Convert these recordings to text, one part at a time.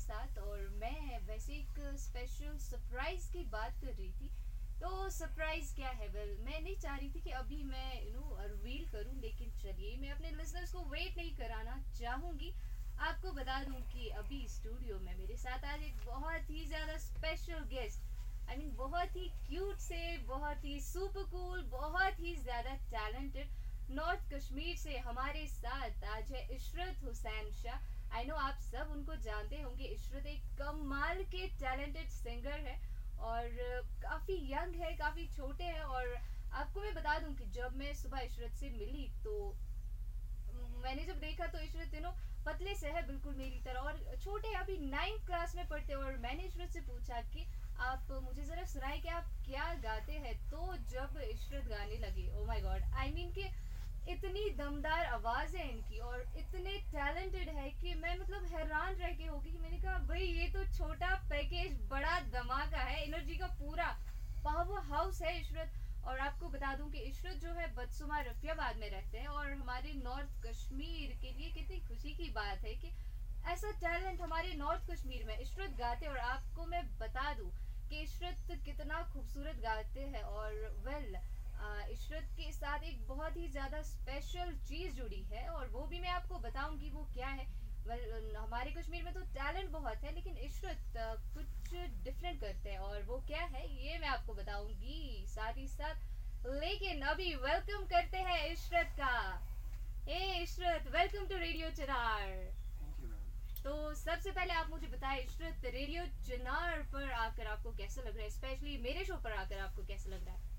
साथ और मैं वैसे एक स्पेशल सरप्राइज की बात कर रही थी। तो सरप्राइज क्या है? वेल मैं नहीं चाह रही थी कि अभी मैं यू नो रिवील करूं लेकिन चलिए मैं अपने लिसनर्स को वेट नहीं कराना चाहूंगी। आपको बता दूं कि अभी स्टूडियो में मेरे साथ आज एक बहुत ही ज्यादा स्पेशल गेस्ट आई मीन बहुत ही क्यूट से बहुत ही सुपर कूल बहुत ही ज्यादा टैलेंटेड नॉर्थ कश्मीर से हमारे साथ आज है इशरत हुसैन शाह। आई नो आप सब उनको जानते होंगे इशरत एक कमाल के टैलेंटेड सिंगर है और काफ़ी यंग है काफ़ी छोटे हैं और आपको मैं बता दूं कि जब मैं सुबह इशरत से मिली तो मैंने जब देखा तो इशरत यू नो पतले से है बिल्कुल मेरी तरह और छोटे अभी नाइन्थ क्लास में पढ़ते और मैंने इशरत से पूछा कि आप मुझे ज़रा सुनाए कि आप क्या गाते हैं? तो जब इशरत गाने جب oh my God I mean میٖن इतनी दमदार आवाज है इनकी और इतने टैलेंटेड है कि मैं मतलब हैरान रह गई होगी मैंने कहा भाई ये तो छोटा पैकेज बड़ा धमाका है एनर्जी का पूरा पावर हाउस है इशरत. और आपको बता दूं कि इशरत जो है बदसुमा रफियाबाद में रहते हैं और हमारे नॉर्थ कश्मीर के लिए कितनी खुशी की बात है कि ऐसा टैलेंट हमारे नॉर्थ कश्मीर में इशरत गाते और आपको मैं बता दूं कि इशरत कितना खूबसूरत गाते हैं और वेल well, इशरत के साथ एक बहुत ही ज़्यादा स्पेशल चीज़ जुड़ी है और वो भी मैं आपको बताऊंगी वो क्या है। हमारे कश्मीर में तो टैलेंट बहुत है लेकिन इशरत कुछ डिफरेंट करते हैं और वो क्या है ये मैं आपको बताऊंगी। साथ ही साथ लेकिन अभी वेलकम करते हैं इशरत का। ए इशरत वेलकम टू रेडियो کَر तो सबसे पहले आप मुझे عشرت इशरत रेडियो चिनार पर आकर आपको कैसा लग रहा है? स्पेशली मेरे शो पर आकर आपको कैसा लग रहा है?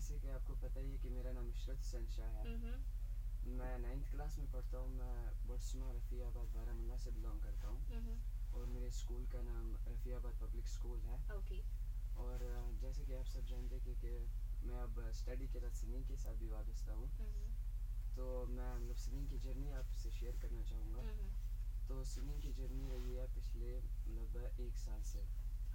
जैसे कि आपको पता ही है कि मेरा नाम इशरत हुसैन शाह है। मैं नाइन्थ क्लास में पढ़ता हूँ मैं बट्समा रफ़ियाबाद बारामूला से बिलोंग करता हूँ। और मेरे स्कूल का नाम रफ़ियाबाद पब्लिक स्कूल है। Okay. और जैसे कि आप सब जानते हैं कि, कि मैं अब स्टडी के साथ सिंगिंग के साथ भी वाबस्ता हूँ। तो मैं मतलब सिंगिंग की जर्नी आपसे शेयर करना चाहूँगा। तो सिंगिंग की जर्नी रही है पिछले मतलब एक साल से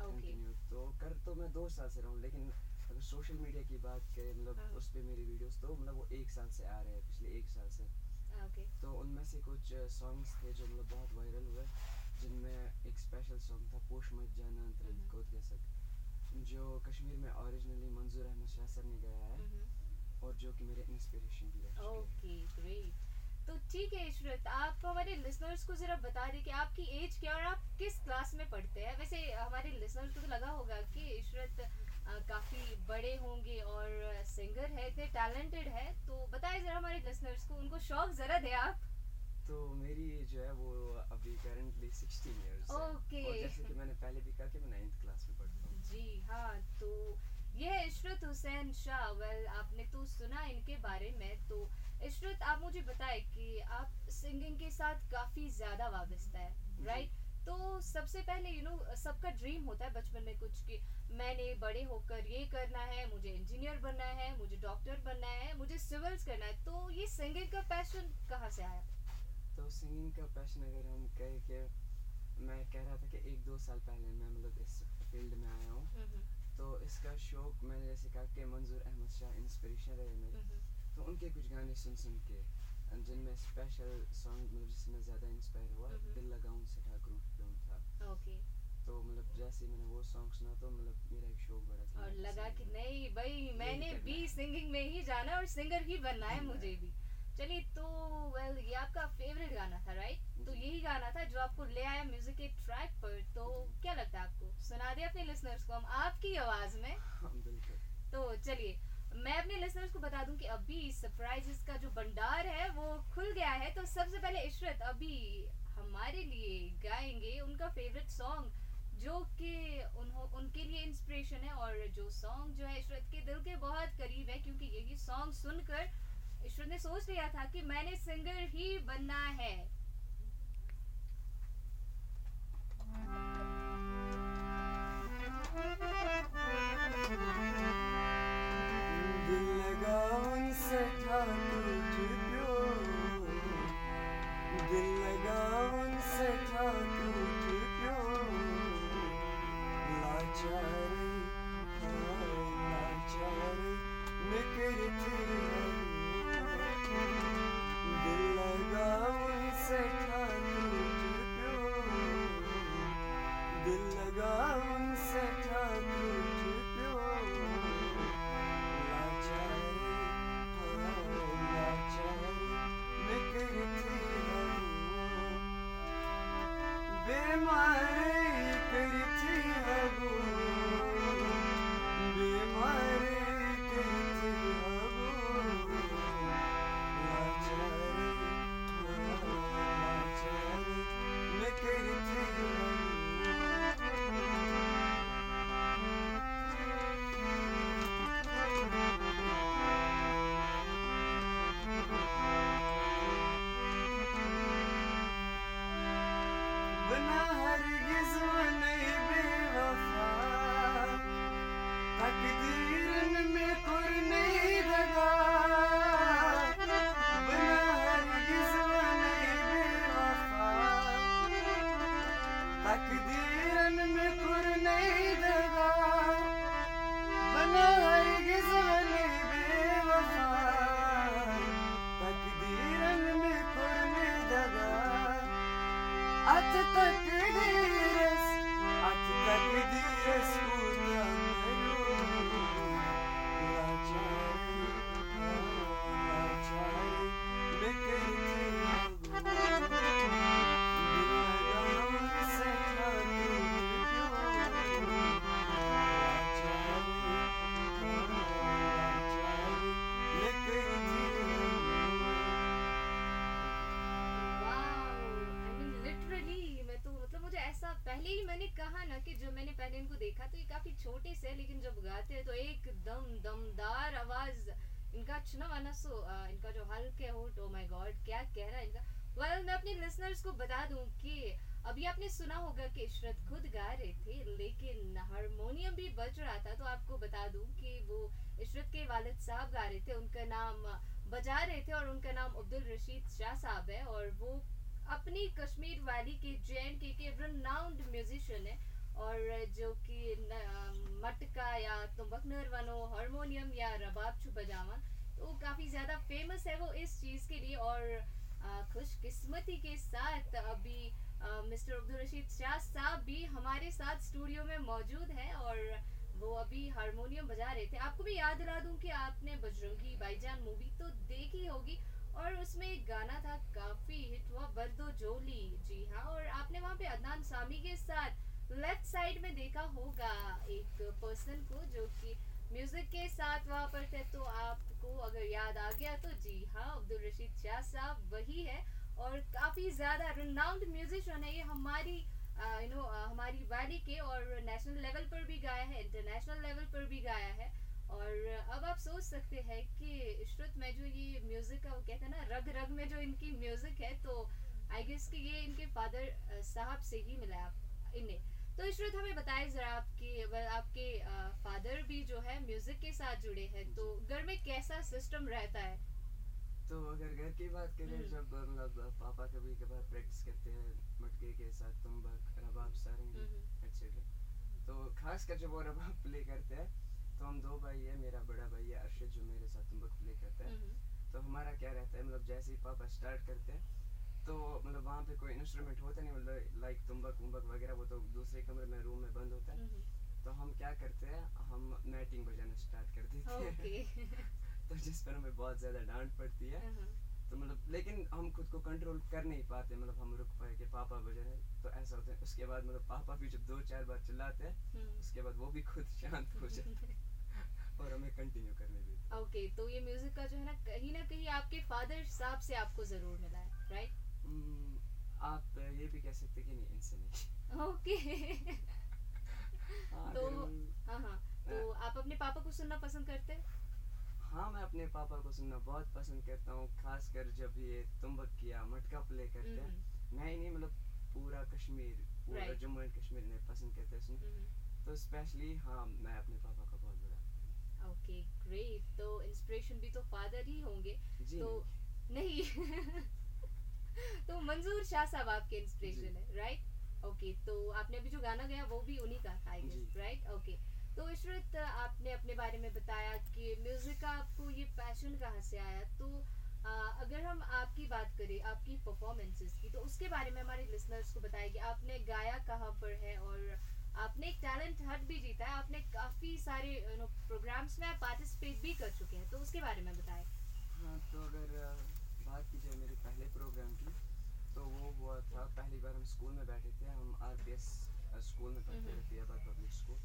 okay. तो कर तो मैं दो साल से रहा हूँ लेकिन अगर सोशल मीडिया की बात करें मतलब उस पर मेरे वीडियोस तो मतलब वो एक साल से आ रहे हैं पिछले एक साल से। okay. तो उनमें से कुछ सॉन्ग्स थे जो मतलब बहुत वायरल हुए जिनमें एक स्पेशल सॉन्ग था पोश मत जाना तरद कूद के सक जो कश्मीर में ओरिजिनली मंजूर अहमद शाह सर ने गाया है और जो कि मेरे इंस्पिरेशन भी ओके ग्रेट तो ठीक है इशरत आप हमारे लिसनर्स को ज़रा बता दें कि आपकी एज क्या और आप किस क्लास में पढ़ते हैं? वैसे हमारे लिसनर्स को तो लगा होगा कि इशरत काफ़ी बड़े होंगे और सिंगर है इतने टैलेंटेड है तो बताइए ज़रा हमारे लिसनर्स को उनको शौक ज़रा दें आप। तो मेरी जो है वो अभी करेंटली 16 इयर्स ओके okay. जैसे कि मैंने पहले भी कहा कि मैं नाइन्थ क्लास में पढ़ता हूँ। जी हाँ तो यह है इशरत हुसैन शाह। वेल आपने तो सुना इनके बारे में। तो इशरत आप मुझे बताएं कि आप सिंगिंग के साथ عشرت شاہ ولپ عشرت سِ وابِس तो सबसे पहले यू नो सबका ड्रीम होता है बचपन में कुछ कि मैंने बड़े होकर ये करना है मुझे इंजीनियर बनना है मुझे डॉक्टर बनना है मुझे सिविल्स करना है। तो ये सिंगिंग का पैशन कहाँ से आया? तो सिंगिंग का पैशन अगर हम یوٗ نو سب کانٛہہ ڈرٛیٖم بچپن مےٚ کُچھ کہِ مےٚ بڑے ہوکر یہِ کَرن ہیٚور اِنجیٖنر بنن ہیٚو ڈاکٹر بننس کرگِنگ کیشن کہ آیہِ اگر مےٚ کہ راتھ سال پہلے مےٚ مطلب فیٖلڈ مےٚ آس सुन مےٚ جیسے کہ کہِ منظوٗر احمد شاہ ज़्यादा इंस्पायर हुआ दिल लगाऊं مےٚ زیادٕ Oh, ओके तो मतलब जैसे मैंने वो सॉन्ग सुना तो मतलब मेरा एक शौक बड़ा था और लगा कि नहीं भाई मैंने भी सिंगिंग में ही जाना और सिंगर ही बनना है मुझे भी। चलिए तो वेल ये आपका फेवरेट गाना था राइट तो यही गाना था जो आपको ले आया म्यूजिक के ट्रैक पर। तो क्या लगता है आपको? सुना दिया अपने लिसनर्स को हम आपकी आवाज में? तो चलिए मैं अपने लिसनर्स को बता दूं कि अभी सरप्राइजेस का जो भंडार है है तो सबसे पहले इशरत अभी हमारे लिए गाएंगे उनका फेवरेट सॉन्ग जो कि उन्हों उनके लिए इंस्पिरेशन है और जो सॉन्ग जो है इशरत के दिल के बहुत करीब है क्योंकि यही सॉन्ग सुनकर इशरत ने सोच लिया था سب اِشرت فون سونگرت سوچ لیکھر بنا ہی दिल लगान से क्या टूट क्यों लाचारी हाय लाचारी निकली थी بنا هرگز من بی وفا تقدیر میں قرنی دگا रहा ना कि जब मैंने पहले इनको देखा तो ये काफ़ी छोटे से है लेकिन जब गाते हैं तो एकदम दमदार आवाज़। इनका चुना वाना सो आ, इनका जो हल्क है होट ओ माय गॉड क्या कह रहा है इनका? वेल well, मैं अपने लिसनर्स को बता दूं कि अभी आपने सुना होगा कि इशरत खुद गा रहे थे लेकिन हारमोनियम भी बज रहा था तो आपको बता दूं कि वो इशरत के वालिद साहब गा रहे थे। उनका नाम बजा रहे थे और उनका नाम अब्दुल रशीद بچ راپ بِہ دوٗرت صاحب گامَن بجا نام عبدُل رشیٖد شاہ के ہشمیٖر ویلی म्यूजिशियन है और जो कि मटका या तुमबकनर वनो हारमोनियम या रबाब छुप बजावा तो काफ़ी ज़्यादा फेमस है वो इस चीज़ के लिए और खुशकिस्मती के साथ अभी मिस्टर अब्दुल रशीद शाह साहब भी हमारे साथ स्टूडियो में मौजूद हैं और वो अभी हारमोनियम बजा रहे थे। आपको भी याद दिला مےٚ कि आपने बजरंगी भाईजान मूवी तो देखी होगी और उसमें एक गाना था काफी हिट हुआ बर्दो जोली। जी हाँ और आपने वहाँ पे अदनान सामी اور گنا کافی ہِٹ وا بردو جولی جی ہا آپ نہٕ واں پیٚیہِ ادنان سامی کے ساتہٕ لیفٹ سایڈ مےٚ دیکھا ہا پرسن کوکِہ میوٗزِک کیتھ واپس آپو اگر یاد آ گو جی ہا عبدُل رشیٖد شاہ صاحب ویح ये हमारी यू नो हमारी वैली के और नेशनल लेवल पर भी गाया है इंटरनेशनल लेवल पर भी गाया है। और अब आप सोच सकते हैं कि इशरत में जो ये म्यूज़िक है वो कहते हैं ना रग रग में जो इनकी म्यूज़िक है तो आई गेस कि ये इनके फादर साहब से ही मिला आप इनने तो इशरत हमें बताएं ज़रा आपके आपके फादर भी जो है म्यूज़िक के साथ जुड़े हैं तो घर में कैसा सिस्टम रहता है? तो अगर घर की बात करें जब मतलब पापा कभी कभार प्रैक्टिस करते हैं मटके के साथ तुम्बक रबाब सारंगी एक्सेट्रा तो खास कर जब वो रबाब प्ले करते हैं तो हम दो भाई है मेरा बड़ा भाई है अर्शद जो मेरे साथ तुम प्ले करता है। तो हमारा क्या रहता है मतलब जैसे ही पापा स्टार्ट करते हैं तो मतलब वहाँ पे कोई इंस्ट्रूमेंट होता नहीं मतलब लाइक तुम्बक उम्बक वगैरह वो तो दूसरे कमरे में रूम में बंद होता है। तो हम क्या करते हैं हम وغیرہ बजाना स्टार्ट कर देते हैं। तो जिस पर हमें बहुत بہت डांट पड़ती है। तो मतलब लेकिन हम खुद को कंट्रोल कर नहीं पाते मतलब हम रुक पाए कि पापा वगैरह तो ऐसा होता है। उसके बाद मतलब पापा भी जब दो चार बार चिल्लाते हैं उसके बाद वो भी खुद शांत हो जाते हैं। और हमें कंटिन्यू करने दिए ओके तो ये म्यूजिक का जो है ना कहीं ना कहीं आपके फादर साहब से आपको जरूर मिला है राइट आप ये भी कह सकते कि नहीं उनसे मिला ओके तो हां हां। तो आप अपने पापा को सुनना पसंद करते हैं? हाँ मैं अपने पापा को सुनना बहुत पसंद करता हूँ खासकर जब ये तुम्बक किया मटका प्ले करते हैं। नहीं नहीं मतलब पूरा कश्मीर पूरा right. जम्मू एंड कश्मीर में पसंद करते हैं सुनना तो स्पेशली हाँ मैं अपने पापा का बहुत बड़ा ओके ग्रेट तो इंस्पिरेशन भी तो फादर ही होंगे। तो नहीं। तो मंजूर शाह साहब आपके इंस्पिरेशन है राइट ओके तो आपने अभी जो गाना गाया वो भी उन्हीं का राइट ओके तो इशरत आपने अपने बारे में बताया कि म्यूज़िक का आपको ये पैशन कहाँ से आया? तो आ, अगर हम आपकी बात करें आपकी परफॉर्मेंसेस की तो उसके बारे में हमारे लिसनर्स को बताएं कि आपने गाया कहाँ पर है और आपने एक टैलेंट हट भी जीता है। आपने काफ़ी सारे यू नो प्रोग्राम्स में आप पार्टिसिपेट भी कर चुके हैं तो उसके बारे में बताएं। हाँ तो अगर बात की जाए मेरे पहले प्रोग्राम की तो वो हुआ था पहली बार हम स्कूल में बैठे थे हम आर स्कूल में पढ़ते थे पब्लिक स्कूल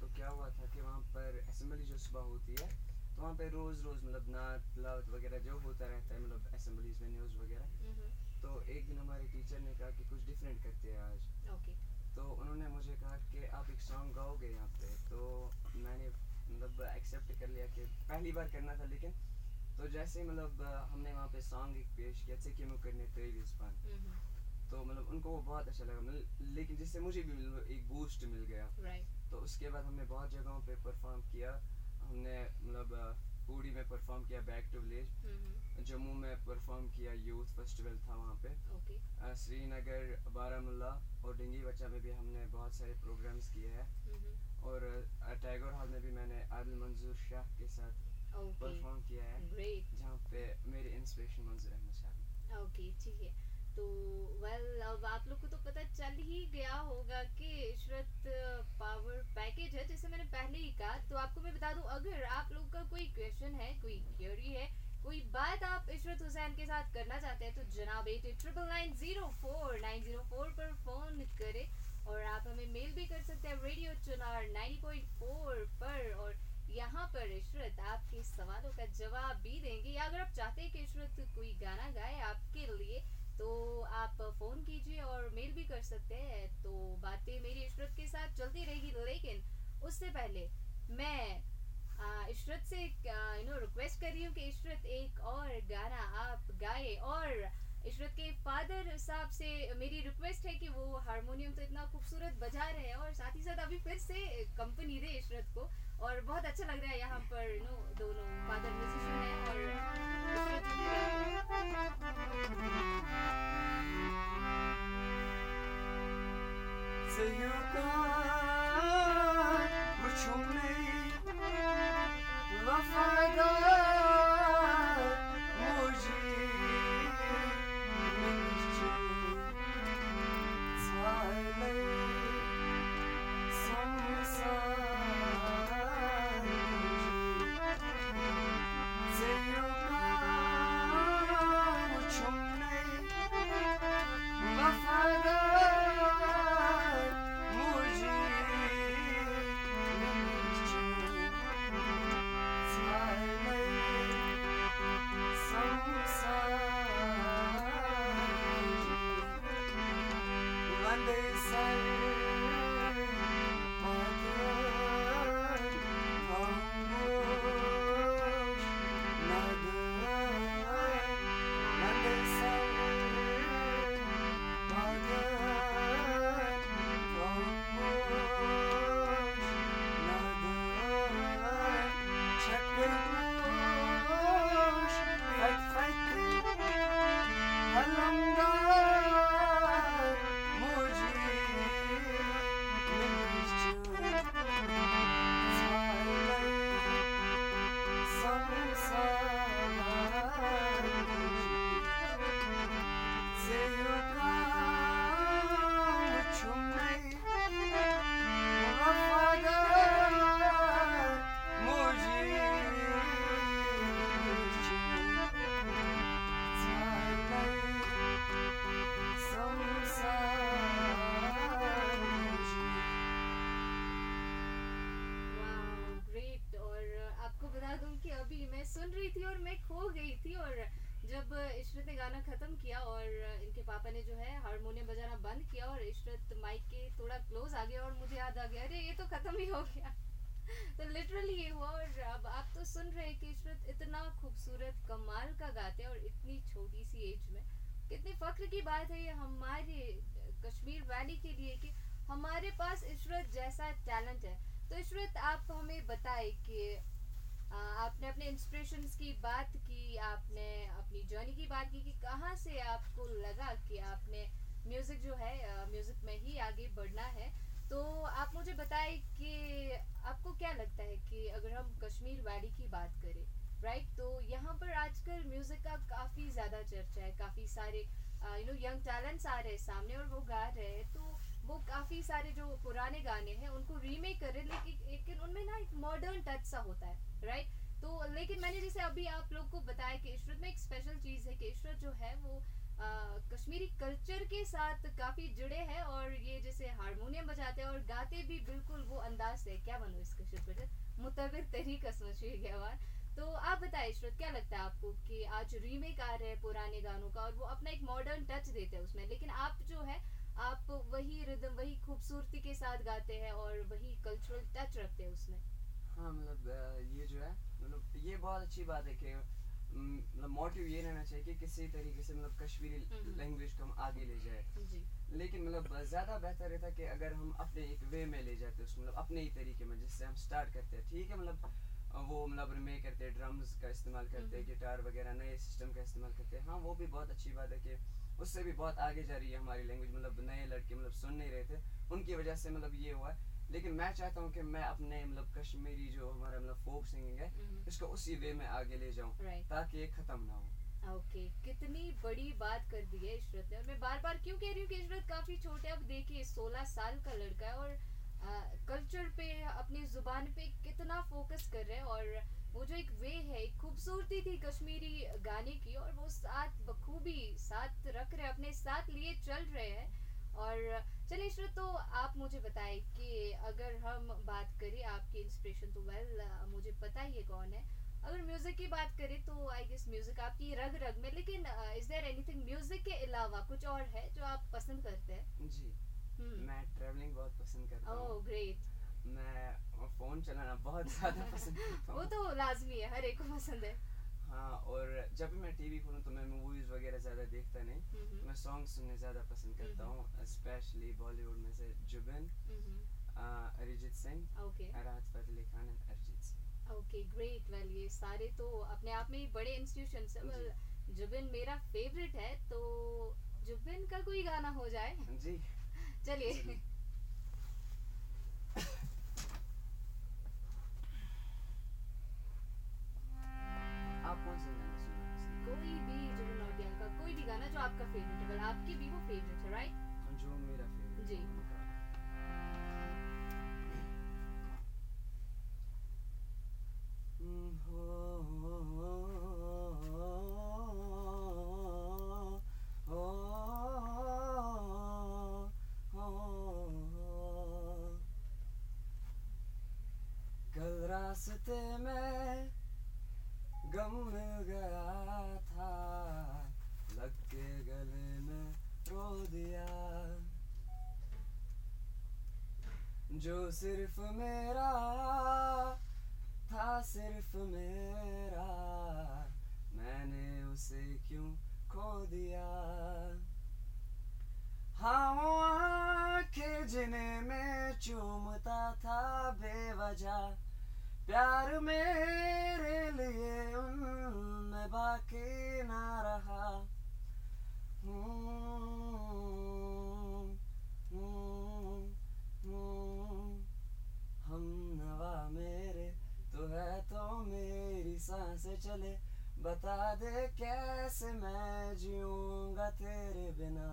तो क्या हुआ था कि वहाँ पर असम्बली जो सुबह होती है तो वहाँ पर रोज़ रोज़ मतलब नात तिलावत वगैरह जो होता रहता है मतलब असम्बलीज में न्यूज़ वगैरह। तो एक दिन हमारे टीचर ने कहा कि कुछ डिफरेंट करते हैं आज। Okay. तो उन्होंने मुझे कहा कि आप एक सॉन्ग गाओगे यहाँ पे। तो मैंने मतलब एक्सेप्ट कर लिया कि पहली बार करना था लेकिन तो जैसे मतलब हमने वहाँ पे सॉन्ग एक पेश किया थे कि करने तेरी जुबान तो मतलब उनको वो बहुत अच्छा लगा। گاگ ایکسیٹ کَر بہت اچھا لگ بگ مِل گا جم سرینگر بارہمولہ مےٚ بہترام ٹایگر ہال مےٚ مےٚ عادِل شاہ کیٛاہ کیاہ جہا پیٚیہِ اِنسپِریشن منظوٗر احمد شاہ तो वेल अब आप लोग को तो पता चल ही गया होगा कि इशरत पावर पैकेज है जैसे मैंने पहले ही कहा। तो आपको وَل اَپل پَتہ چل ہا کہِ عشرَت پاوَر پیکیج ہیٚیہِ مےٚ پہلے کا تہٕ آ بِہ دوٗ اگر آپل کاے کیشن ہیٚکی ہیٚو بات آپ एट حُسین کَتھ کَرن چاہے تہٕ جناب eight eight triple nine zero four nine zero four پَر فون کَرے آپ میل بھی کَرو چُن نایِن پوینٛٹ فور پَر یہ پَر عشرت آپ کِ سوالو کانٛہہ جواب अगर आप चाहते हैं कि इशरत कोई गाना गाए आपके लिए तो आप फ़ोन कीजिए और मेल भी कर सकते हैं। तो बातें मेरी इशरत के साथ चलती रहेगी लेकिन उससे पहले मैं इशरत से यू नो रिक्वेस्ट कर रही हूँ कि इशरत एक और गाना आप गाए और इशरत के फादर साहब से मेरी रिक्वेस्ट है कि वो हारमोनियम तो इतना खूबसूरत बजा रहे हैं और साथ ही साथ अभी फिर से कंपनी दे इशरत को और बहुत अच्छा लग रहा है यहाँ पर यू नो दोनों फादर म्यूजिशियन لگا और سُہ जो है हारमोनियम बजाना बंद किया और इशरत माइक के थोड़ा क्लोज आ गया और मुझे याद आ गया अरे ये तो ख़त्म ही हो गया। तो लिटरली ये हुआ और अब आप तो सुन रहे हैं कि इशरत इतना खूबसूरत कमाल का गाते हैं और इतनी छोटी सी एज में। कितने फ़ख्र की बात है ये हमारे कश्मीर वैली के लिए कि हमारे पास इशरत जैसा टैलेंट है। तो इशरत आप हमें बताए कि आपने अपने इंस्पिरेशंस की बात की आपने अपनी जर्नी की बात की कि कहाँ से आपको लगा कि आपने म्यूज़िक जो है म्यूज़िक में ही आगे बढ़ना है। तो आप मुझे बताएं कि आपको क्या लगता है कि अगर हम कश्मीर वैली की बात करें राइट तो यहाँ पर आजकल کی का کَر یہا चर्चा है میوٗزِک सारे यू नो यंग टैलेंट्स आ रहे हैं सामने और वो गा रहे हैं। तो वो काफ़ी सारे जो पुराने गाने हैं उनको रीमेक कर रहे लेकिन लेकिन उनमें ना एक मॉडर्न टच सा होता है राइट तो लेकिन मैंने जैसे अभी आप लोग को बताया कि इशरत में एक स्पेशल चीज़ है कि इशरत जो है वो आ, कश्मीरी कल्चर के साथ काफ़ी जुड़े हैं और ये जैसे हारमोनियम پَران گاے ہیٚن ریٖمک کَرن ماڈرَن ٹچ ساٹ تہٕ لیکِن مےٚ باسان عِشرت مےٚ چیٖز عِشرت کلچر तो आप बताए इशरत क्या लगता है आपको कि आज रीमेक आ रहे हैं पुराने गानों का और वो अपना एक मॉडर्न टच देते हैं उसमें? लेकिन आप जो है आप वही रिदम वही खूबसूरती के साथ गाते हैं और वही कल्चरल टच रखते हैं इसमें हाँ मतलब ये जो है मतलब ये बहुत अच्छी बात है कि मतलब मोटिव ये रहना चाहिए कि किसी तरीके से मतलब कश्मीरी लैंग्वेज को हम आगे ले जाए। लेकिन मतलब ज्यादा बेहतर रहता कि अगर हम अपने एक वे में ले जाते उसमें मतलब अपने ही तरीके में जिससे हम स्टार्ट करते हैं ठीक है? मतलब वो मतलब रिमे करते ड्रम्स का इस्तेमाल करते गिटार वगैरह नए सिस्टम का इस्तेमाल करते हैं। हाँ वो भी बहुत अच्छी बात है कि उससे भी बहुत आगे जा रही है हमारी लैंग्वेज मतलब नए लड़के मतलब सुन नहीं रहे थे। उनकी वजह से मतलब ये हुआ। है लेकिन मैं चाहता हूँ कि मैं अपने मतलब कश्मीरी जो हमारा मतलब फोक सिंगिंग है इसको उसी वे में आगे ले जाऊँ ताकि ये खत्म ना हो। Okay okay. कितनी बड़ी बात कर दी है इस बच्चे मैं बार बार مےٚ چاہے مطلب کشمیٖری تاکہِ ختم نا काफी छोटे अब देखिए सोलह साल का लड़का है और कल्चर पे अपनी ज़ुबान पे कितना फोकस कर रहे हैं और वो जो एक वे है एक खूबसूरती थी कश्मीरी गाने की और वो साथ बखूबी साथ रख रहे अपने साथ लिए चल रहे हैं। और चलिए ईश्वर तो आप मुझे बताएं कि अगर हम बात करें आपकी इंस्पिरेशन तो वेल मुझे पता ही है कौन है। अगर म्यूज़िक की बात करें तो आई गेस म्यूज़िक आपकी रग रग में लेकिन इज़ देयर एनीथिंग म्यूज़िक के अलावा कुछ और है जो आप पसंद करते हैं? जी। मैं ट्रैवलिंग बहुत पसंद करता हूँ। oh, ग्रेट मैं फोन चलाना बहुत ज्यादा पसंद करता हूँ। वो तो लाजमी है हर एक को पसंद है। हाँ और जब भी मैं टीवी खोलूँ तो मैं मूवीज़ वगैरह ज़्यादा देखता नहीं। मैं सॉन्ग सुनने ज़्यादा पसंद करता हूँ स्पेशली बॉलीवुड में से Zubin Arijit Singh Rahat Fateh Ali Khan and Arijit Singh okay great well ये सारे तो अपने आप में ही बड़े इंस्टीट्यूशन जुबिन मेरा फेवरेट है तो जुबिन का कोई गाना हो जाए। जी। 这里。啊，不是那个什么。कोई भी जो लड़कियाँ का कोई भी गाना जो आपका favourite है, अगर आपकी भी वो چلے گوٚو فیورِٹ जी तू सिर्फ मेरा था सिर्फ मेरा। मैंने صف ما صِرف مےٚ کیٛو आंखें जिन्हें मैं चूमता था बेवजह। प्यार मेरे लिए उनमें बाकी ना रहा। हूँ रहता मेरी सांसे चले। बता दे कैसे मैं जीऊंगा तेरे बिना।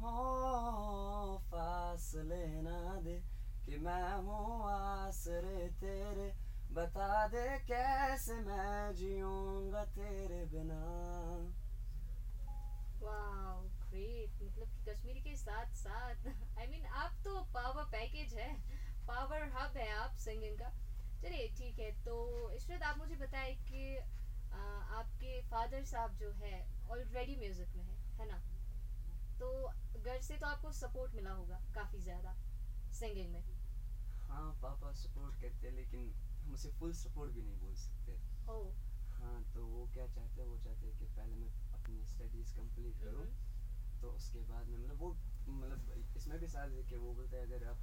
हो पास लेना दे कि मैं हूँ आसरे तेरे। बता दे कैसे मैं जीऊंगा तेरे बिना। साथ साथ आई I मीन mean, आप तो पावर पैकेज है। पावर हब है आप सिंगिंग का। चलिए ठीक है तो इशरत आप मुझे बताएं कि आपके फादर साहब जो है ऑलरेडी म्यूज़िक में है है ना? तो घर से तो आपको सपोर्ट मिला होगा काफ़ी ज़्यादा सिंगिंग में। हाँ पापा सपोर्ट करते हैं लेकिन हम उसे फुल सपोर्ट भी नहीं बोल सकते। ओ। हाँ तो वो क्या चाहते हैं वो चाहते हैं कि पहले मैं अपनी स्टडीज़ कंप्लीट करूँ तो उसके बाद में मतलब वो मतलब इसमें भी साथ है कि वो बोलते हैं अगर आप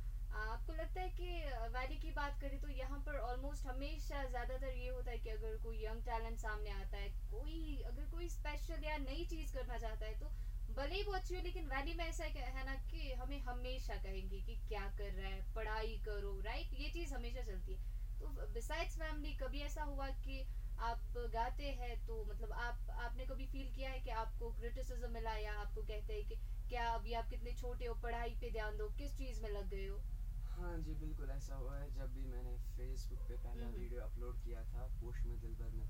आपको लगता है कि वैली की बात करें तो यहाँ पर ऑलमोस्ट हमेशा ज़्यादातर ये होता है कि अगर कोई यंग टैलेंट सामने आता है कोई अगर कोई स्पेशल या नई चीज़ करना चाहता है तो भले ही वो अच्छी हो लेकिन वैली में ऐसा है ना कि हमें हमेशा कहेंगे कि क्या कर रहा है पढ़ाई करो राइट ये चीज़ हमेशा चलती है। तो बिसाइड्स फैमिली कभी ऐसा हुआ कि आप गाते हैं तो मतलब आप आपने कभी फील किया है कि आपको क्रिटिसिज्म मिला या आपको कहते हैं कि क्या अभी आप कितने छोटे हो पढ़ाई पे ध्यान दो किस चीज़ में लग गए हो? हाँ जी बिल्कुल ऐसा हुआ है। जब भी मैंने फेसबुक पे पहला वीडियो अपलोड किया था पोस्ट में दिल भर में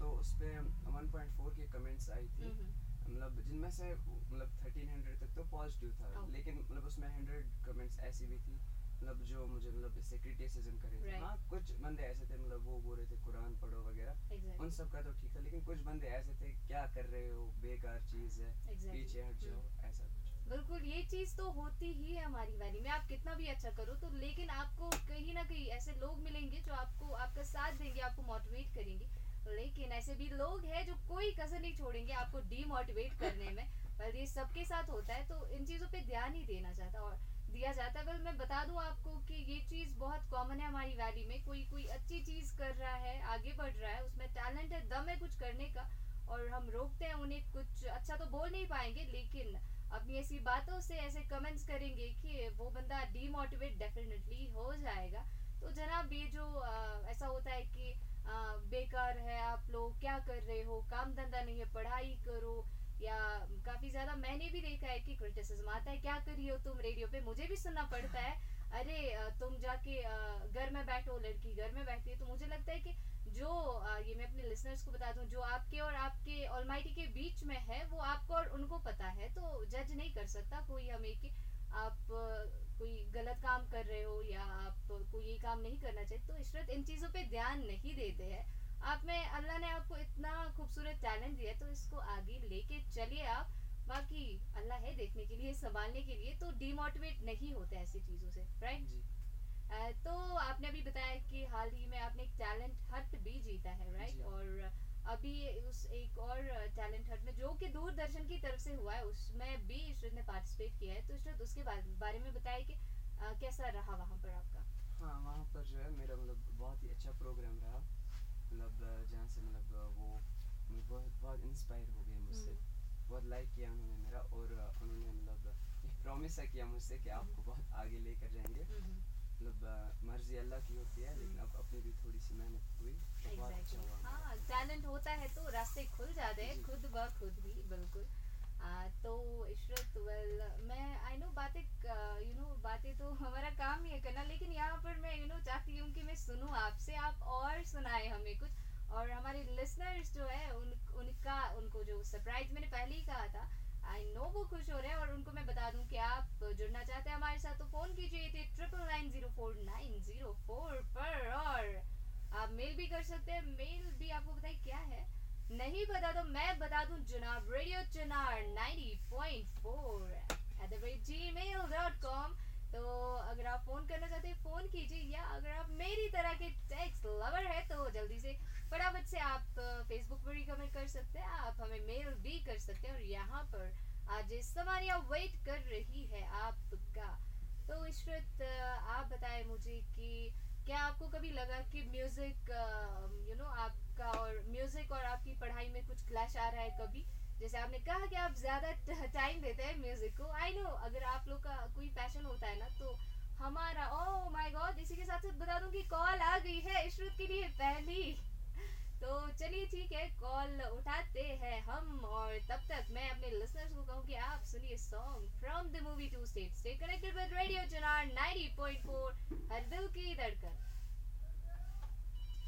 तो उस पर वन पॉइंट फोर के कमेंट्स आए थे। मतलब इनमें से मतलब थर्टीन हंड्रेड तक तो पॉजिटिव था। लेकिन मतलब उसमें हंड्रेड कमेंट्स ऐसी भी थी मतलब जो मुझे मतलब इससे क्रिटिसिजम करे थे। हाँ कुछ बंदे ऐसे थे मतलब वो बोल रहे थे कुरान पढ़ो वगैरह। उन सब का तो ठीक था فیس بُک پیٚٹھ مطلب بنٛد ووٚن قُرآن پڑو وغیرہ بنٛد کیاہ کَر पीछे हट जाओ ऐसा बिल्कुल ये चीज तो होती ही है हमारी वाली में। आप कितना भी अच्छा करो तो लेकिन आपको कहीं ना कहीं ऐसे लोग मिलेंगे जो आपको आपका साथ देंगे आपको मोटिवेट करेंगे। लेकिन ऐसे भी लोग हैं जो कोई कसर नहीं छोड़ेंगे आपको डीमोटिवेट करने में। पर ये सबके साथ होता है तो इन चीज़ों पे ध्यान ही देना चाहता और दिया जाता है। वेल मैं बता दूं आपको कि ये یہِ बहुत कॉमन है हमारी वैली में। कोई कोई अच्छी سب कर रहा है आगे बढ़ रहा है उसमें टैलेंट है दम है कुछ करने का और हम रोकते हैं उन्हें कुछ अच्छा तो बोल नहीं पाएंगे लेकिन अपनी ऐसी बातों से ऐसे कमेंट्स करेंगे कि वो बंदा डीमोटिवेट डेफिनेटली हो जाएगा। तो जनाब ये जो आ, ऐसा होता है कि आ, बेकार है आप लोग क्या कर रहे हो? काम धंधा नहीं है पढ़ाई करो। या काफ़ी ज़्यादा मैंने भी देखा है कि क्रिटिसिज्म आता है क्या कर रही हो तुम? रेडियो पे मुझे भी सुनना पड़ता है। अरे तुम जाके घर में बैठो लड़की घर में مےٚ है तो मुझे लगता है कि जो आ, ये मैं अपने लिसनर्स को बता दूं जो आपके और आपके ऑल के बीच में है वो आपको और उनको पता है तो जज नहीं कर सकता कोई हमें कि आप कोई गलत काम कर रहे हो या आप को ये काम नहीं करना चाहिए तो इशरत इन चीज़ों पे ध्यान नहीं देते हैं। आपने अल्लाह ने یا کام نہ کَر عشرت اِن چیٖز پیٚیہِ دیان نہ دِت ہے اللہ اِتن خوٗبصوٗرت ٹیلنٹ دِیا لیک چلِی باقی اللہ ہے دِیِو سنالوٹِویٹ نہ ایسی چیٖز جی तो आपने अभी बताया कि हाल ही में आपने एक टैलेंट हट भी जीता है राइट और अभी उस एक और टैलेंट हट में जो कि दूरदर्शन की तरफ से हुआ है उसमें भी इशरत ने पार्टिसिपेट किया है। तो इशरत उसके बारे में बताया कि आ, कैसा रहा वहाँ पर आपका? हाँ वहाँ पर जो है मेरा मतलब बहुत ही अच्छा प्रोग्राम रहा। मतलब जहाँ से मतलब वो बहुत बहुत इंस्पायर हो गए मुझसे। बहुत लाइक किया उन्होंने मेरा और उन्होंने मतलब प्रॉमिस किया मुझसे कि आपको बहुत आगे लेकर जाएंगे। मतलब मर्जी अल्लाह की होती है लेकिन अब अपनी भी थोड़ी सी मेहनत हुई तो बहुत exactly. अच्छा हुआ हाँ टैलेंट होता है तो रास्ते खुल जाते हैं खुद ब खुद ही बिल्कुल। आ, तो इशरत वेल मैं आई नो बातें यू नो बातें तो हमारा काम ही है करना लेकिन यहाँ पर मैं यू नो चाहती हूँ कि मैं सुनूँ आपसे आप और सुनाए हमें कुछ। और हमारे लिसनर्स जो है उन उनका उनको जो सरप्राइज मैंने पहले ही कहा था आई नो वो खुश हो रहे हैं और उनको मैं बता दूं कि आप जुड़ना चाहते हैं हमारे साथ तो फ़ोन कीजिए थे triple nine zero four nine zero four पर और आप मेल भी कर सकते हैं। मेल भी आपको बताए क्या है? नहीं बता तो मैं बता दूं जनाब radio Chinar ninety point four at the rate gmail dot com तो अगर आप फ़ोन करना चाहते हैं फ़ोन कीजिए या अगर आप मेरी तरह के टेक्स्ट लवर है तो जल्दी से फटाफट से आप फेसबुक पर भी कमेंट कर सकते हैं आप हमें मेल भी कर सकते हैं और यहाँ पर આજે सवारियाँ वेट कर रही है आपका। तो इशरत आप बताएं मुझे कि क्या आपको कभी लगा कि म्यूज़िक यू नो आपका और म्यूज़िक और आपकी पढ़ाई में कुछ क्लैश आ रहा है कभी? जैसे आपने कहा कि आप ज़्यादा टाइम देते हैं म्यूज़िक को। आई नो अगर आप लोग का कोई पैशन होता है ना तो हमारा ओ माय गॉड इसी के साथ साथ बता दूं कि कॉल आ गई है इशरत के लिए पहली। तो चलिए ठीक है कॉल उठाते हैं हम और तब तक मैं अपने लिसनर्स को कहूँ कि आप सुनिए song from the movie two state stay connected with radio Chinar 90.4 हर दिल की धड़कन।